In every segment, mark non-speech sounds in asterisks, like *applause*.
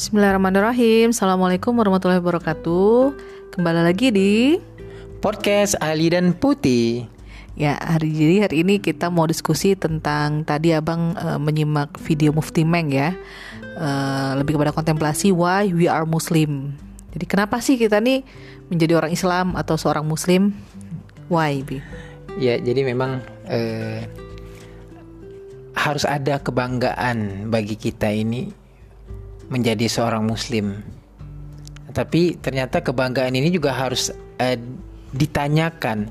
Bismillahirrahmanirrahim. Assalamualaikum warahmatullahi wabarakatuh. Kembali lagi di Podcast Ali dan Putih. Ya hari jadi hari ini kita mau diskusi tentang Tadi abang uh, menyimak video Mufti Meng ya. Uh, Lebih kepada kontemplasi Why we are Muslim. Jadi kenapa sih kita nih menjadi orang Islam atau seorang Muslim? Why Bi? Ya jadi memang uh, harus ada kebanggaan bagi kita ini menjadi seorang muslim. Tapi ternyata kebanggaan ini juga harus uh, ditanyakan.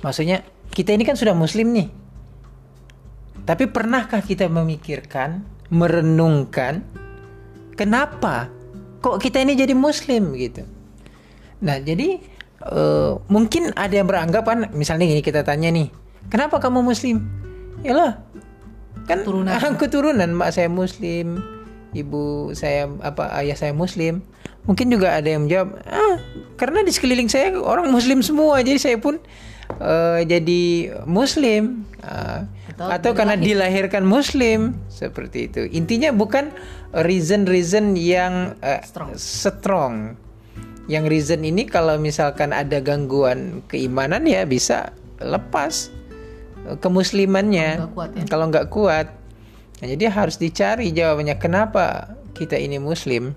Maksudnya kita ini kan sudah muslim nih. Tapi pernahkah kita memikirkan, merenungkan kenapa kok kita ini jadi muslim gitu. Nah, jadi uh, mungkin ada yang beranggapan misalnya gini kita tanya nih, kenapa kamu muslim? Yalah, kan Turunan. *laughs* keturunan mak saya muslim, ibu saya apa ayah saya muslim mungkin juga ada yang menjawab ah karena di sekeliling saya orang muslim semua jadi saya pun uh, jadi muslim. Uh, Atau atau, karena dilahirkan muslim seperti itu. Intinya bukan reason-reason yang uh, Strong. strong. Yang reason ini kalau misalkan ada gangguan keimanan ya bisa lepas uh, kemuslimannya. Kalau nggak kuat ya. kalau nggak kuat Nah, jadi harus dicari jawabannya kenapa kita ini muslim.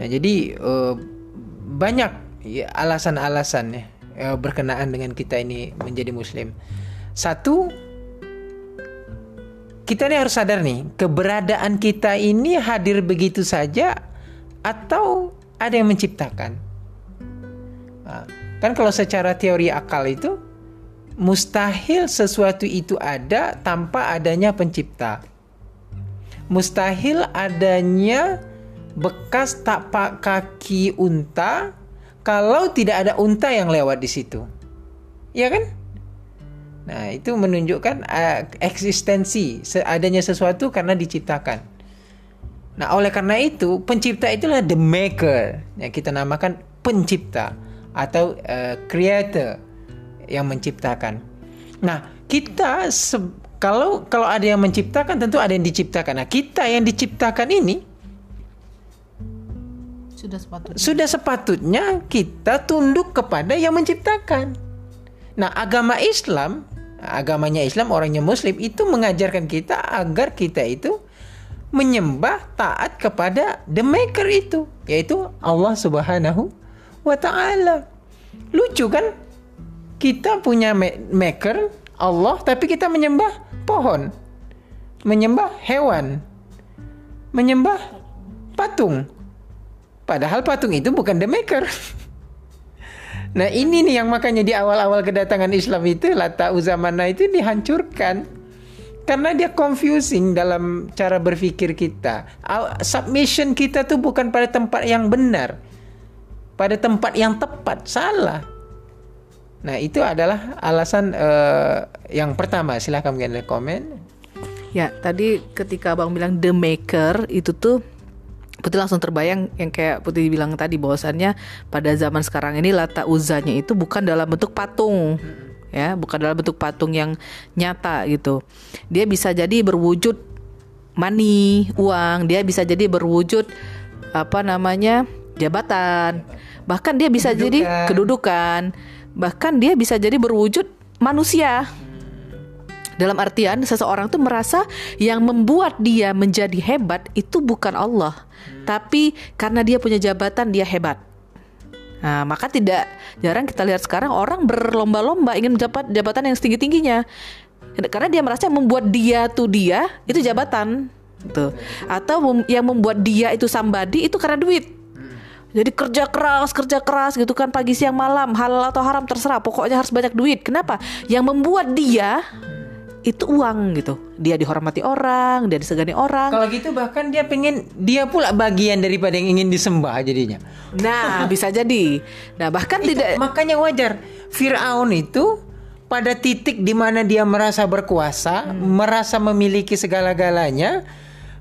Nah, jadi eh, banyak ya, alasan-alasan ya eh, berkenaan dengan kita ini menjadi muslim. Satu kita ini harus sadar nih, keberadaan kita ini hadir begitu saja atau ada yang menciptakan. Nah, kan kalau secara teori akal itu mustahil sesuatu itu ada tanpa adanya pencipta mustahil adanya bekas tapak kaki unta kalau tidak ada unta yang lewat di situ. Ya kan? Nah, itu menunjukkan uh, eksistensi adanya sesuatu karena diciptakan. Nah, oleh karena itu, pencipta itulah the maker yang kita namakan pencipta atau uh, creator yang menciptakan. Nah, kita kalau kalau ada yang menciptakan tentu ada yang diciptakan. Nah, kita yang diciptakan ini Sudah sepatutnya sudah sepatutnya kita tunduk kepada yang menciptakan. Nah, agama Islam, agamanya Islam orangnya muslim itu mengajarkan kita agar kita itu menyembah taat kepada the maker itu, yaitu Allah Subhanahu wa taala. Lucu kan? Kita punya maker Allah tapi kita menyembah pohon, menyembah hewan, menyembah patung. Padahal patung itu bukan the maker. *laughs* Nah ini nih yang makanya di awal-awal kedatangan Islam itu Lata Uzamana itu dihancurkan karena dia confusing dalam cara berpikir kita. Submission kita tuh bukan pada tempat yang benar, pada tempat yang tepat, salah. Nah itu adalah alasan uh, yang pertama. Silahkan mungkin ada komen. Ya tadi ketika abang bilang the maker itu tuh Putih langsung terbayang yang kayak Putih bilang tadi bahwasannya pada zaman sekarang ini lata uzanya itu bukan dalam bentuk patung ya bukan dalam bentuk patung yang nyata gitu dia bisa jadi berwujud money uang dia bisa jadi berwujud apa namanya jabatan bahkan dia bisa Kedudukan. jadi kedudukan bahkan dia bisa jadi berwujud manusia dalam artian seseorang tuh merasa yang membuat dia menjadi hebat itu bukan Allah, tapi karena dia punya jabatan dia hebat. Nah, maka tidak jarang kita lihat sekarang orang berlomba-lomba ingin mendapat jabatan yang setinggi tingginya, karena dia merasa membuat dia tuh dia itu jabatan, tuh. Atau yang membuat dia itu sambadi itu karena duit. Jadi kerja keras, kerja keras gitu kan pagi siang malam, halal atau haram terserah, pokoknya harus banyak duit. Kenapa? Yang membuat dia itu uang gitu. Dia dihormati orang, dia disegani orang. Kalau gitu bahkan dia pengen dia pula bagian daripada yang ingin disembah jadinya. Nah, *laughs* bisa jadi. Nah, bahkan itu, tidak makanya wajar Firaun itu pada titik di mana dia merasa berkuasa, hmm. merasa memiliki segala-galanya,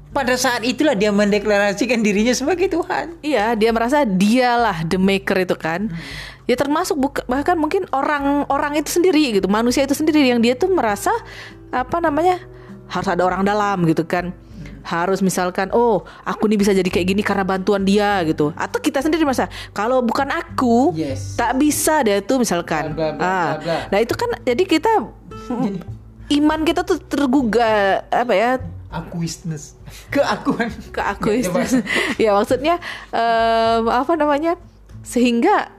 pada saat itulah dia mendeklarasikan dirinya sebagai Tuhan. Iya, dia merasa dialah the maker itu kan. Hmm ya termasuk buka, bahkan mungkin orang-orang itu sendiri gitu manusia itu sendiri yang dia tuh merasa apa namanya harus ada orang dalam gitu kan harus misalkan oh aku nih bisa jadi kayak gini karena bantuan dia gitu atau kita sendiri masa kalau bukan aku Yes. tak bisa deh tuh misalkan Bla, bla, bla, ah bla, bla. nah itu kan jadi kita *laughs* iman kita tuh tergugah apa ya Akuisness. *laughs* Keakuan. ke aku Ya, *laughs* ya maksudnya em, apa namanya sehingga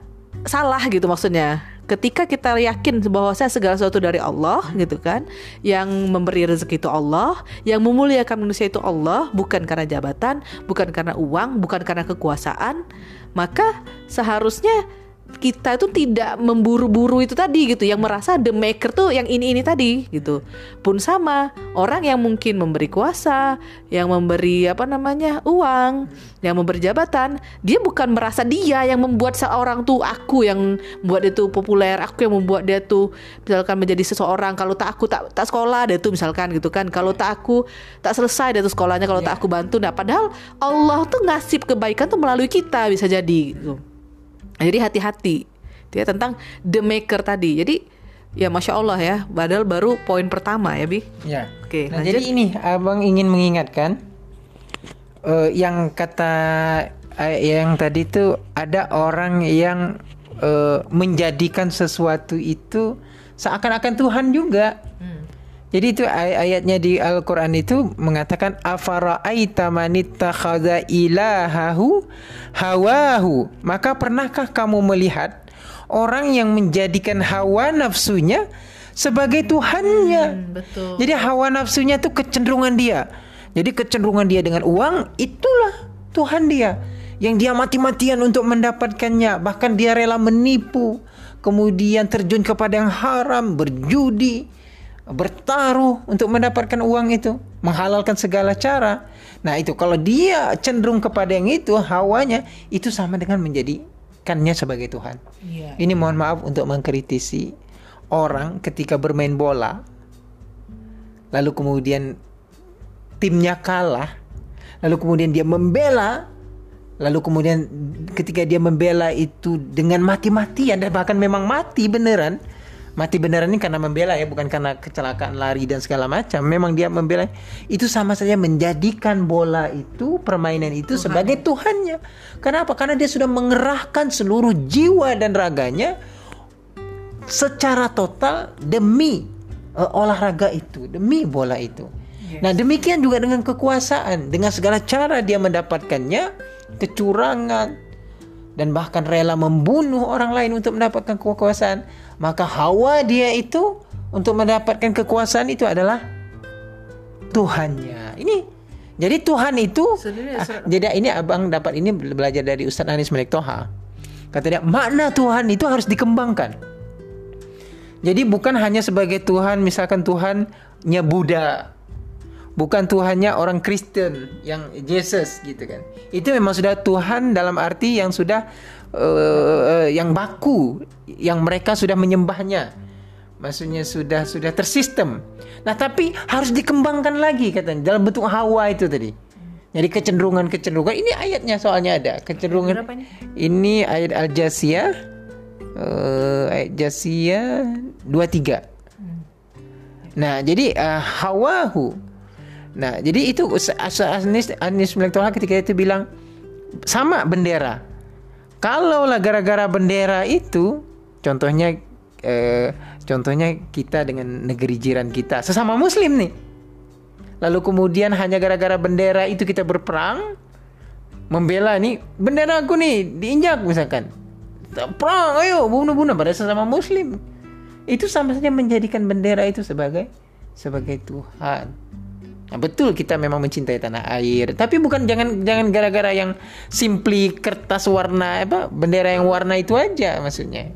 salah gitu maksudnya ketika kita yakin bahwa saya segala sesuatu dari Allah gitu kan yang memberi rezeki itu Allah yang memuliakan manusia itu Allah bukan karena jabatan bukan karena uang bukan karena kekuasaan maka seharusnya kita itu tidak memburu-buru itu tadi gitu. Yang merasa the maker tuh yang ini ini tadi gitu. Pun sama orang yang mungkin memberi kuasa yang memberi apa namanya uang yang memberi jabatan dia bukan merasa dia yang membuat seorang tuh aku yang membuat dia tuh populer aku yang membuat dia tuh misalkan menjadi seseorang. Kalau tak aku tak tak sekolah dia tuh misalkan gitu kan. Kalau tak aku tak selesai dia tuh sekolahnya. Kalau tak aku bantu nah padahal Allah tuh ngasih kebaikan tuh melalui kita bisa jadi gitu jadi hati-hati dia tentang the maker tadi. Jadi ya masya Allah ya, padahal baru poin pertama ya bi. Ya. Oke, Nah, lanjut. jadi ini abang ingin mengingatkan eh, yang kata eh, yang tadi itu ada orang yang eh, menjadikan sesuatu itu seakan-akan Tuhan juga. Jadi itu ay- ayatnya di Al-Qur'an itu mengatakan afara'aita manittakhadha ilahahu hawahu. Maka pernahkah kamu melihat orang yang menjadikan hawa nafsunya sebagai tuhannya? betul. Jadi hawa nafsunya itu kecenderungan dia. Jadi kecenderungan dia dengan uang itulah Tuhan dia. Yang dia mati-matian untuk mendapatkannya. Bahkan dia rela menipu. Kemudian terjun kepada yang haram, berjudi, bertaruh untuk mendapatkan uang itu, menghalalkan segala cara. Nah, itu kalau dia cenderung kepada yang itu, hawanya itu sama dengan menjadikannya sebagai Tuhan. Iya. Ini mohon maaf untuk mengkritisi orang ketika bermain bola, lalu kemudian timnya kalah, lalu kemudian dia membela, lalu kemudian ketika dia membela itu dengan mati-matian dan bahkan memang mati beneran. Mati beneran ini karena membela ya, bukan karena kecelakaan lari dan segala macam. Memang dia membela. Itu sama saja menjadikan bola itu, permainan itu sebagai Tuhannya. Kenapa? Karena dia sudah mengerahkan seluruh jiwa dan raganya secara total demi eh, olahraga itu, demi bola itu. Nah, demikian juga dengan kekuasaan, dengan segala cara dia mendapatkannya, kecurangan dan bahkan rela membunuh orang lain untuk mendapatkan kekuasaan, maka hawa dia itu untuk mendapatkan kekuasaan itu adalah Tuhannya. Ini jadi Tuhan itu ah, jadi ini abang dapat ini belajar dari Ustadz Anis Malik Toha. Kata dia makna Tuhan itu harus dikembangkan. Jadi bukan hanya sebagai Tuhan, misalkan Tuhannya Buddha, bukan Tuhannya orang Kristen yang Yesus gitu kan. Itu memang sudah Tuhan dalam arti yang sudah eh, yang baku, yang mereka sudah menyembahnya. Maksudnya sudah sudah tersistem. Nah, tapi harus dikembangkan lagi katanya dalam bentuk hawa itu tadi. Jadi kecenderungan-kecenderungan ini ayatnya soalnya ada kecenderungan. Ini? Ini ayat Al-Jasiyah eh, ayat Jasiyah 23. Nah, jadi eh, hawahu. Nah, jadi itu Anis Malik Toha ketika itu bilang sama bendera. Kalaulah gara-gara bendera itu, contohnya eh, contohnya kita dengan negeri jiran kita, sesama muslim nih. Lalu kemudian hanya gara-gara bendera itu kita berperang, membela nih bendera aku nih diinjak misalkan. Perang, ayo bunuh-bunuh pada sesama muslim. Itu sama saja menjadikan bendera itu sebagai sebagai Tuhan. Nah, betul kita memang mencintai tanah air, tapi bukan jangan jangan gara-gara yang simply kertas warna apa bendera yang warna itu aja maksudnya.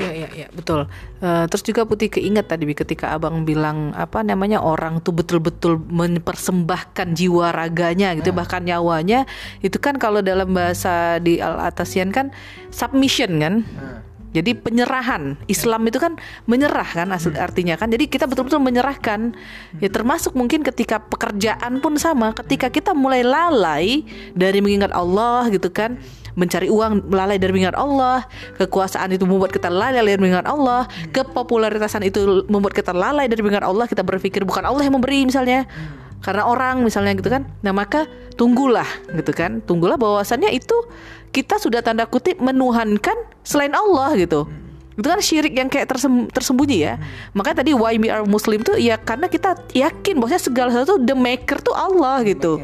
Ya, ya, ya, betul. Eh, terus juga Putih keinget tadi ketika abang bilang apa namanya orang tuh betul-betul mempersembahkan jiwa raganya gitu, bahkan nyawanya. Itu kan kalau dalam bahasa di Al Atasian kan submission kan. Jadi penyerahan Islam itu kan menyerah kan asal artinya kan. Jadi kita betul-betul menyerahkan. Ya termasuk mungkin ketika pekerjaan pun sama. Ketika kita mulai lalai dari mengingat Allah gitu kan, mencari uang lalai dari mengingat Allah, kekuasaan itu membuat kita lalai dari mengingat Allah, kepopularitasan itu membuat kita lalai dari mengingat Allah. Kita berpikir bukan Allah yang memberi misalnya. Karena orang misalnya gitu kan. Nah, maka tunggulah gitu kan. Tunggulah bahwasannya itu kita sudah tanda kutip menuhankan selain Allah gitu. Itu kan syirik yang kayak tersem- tersembunyi ya. Makanya tadi why we are muslim tuh ya karena kita yakin bahwasanya segala sesuatu the maker tuh Allah gitu.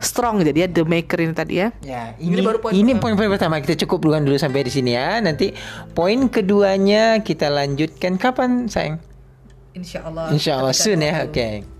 Strong jadi ya the maker ini tadi ya. Ya, Ini ini baru poin ini poin-poin pertama kita cukup duluan dulu sampai di sini ya. Nanti poin keduanya kita lanjutkan kapan, sayang? Insya Allah. Insya Allah soon ya. Oke.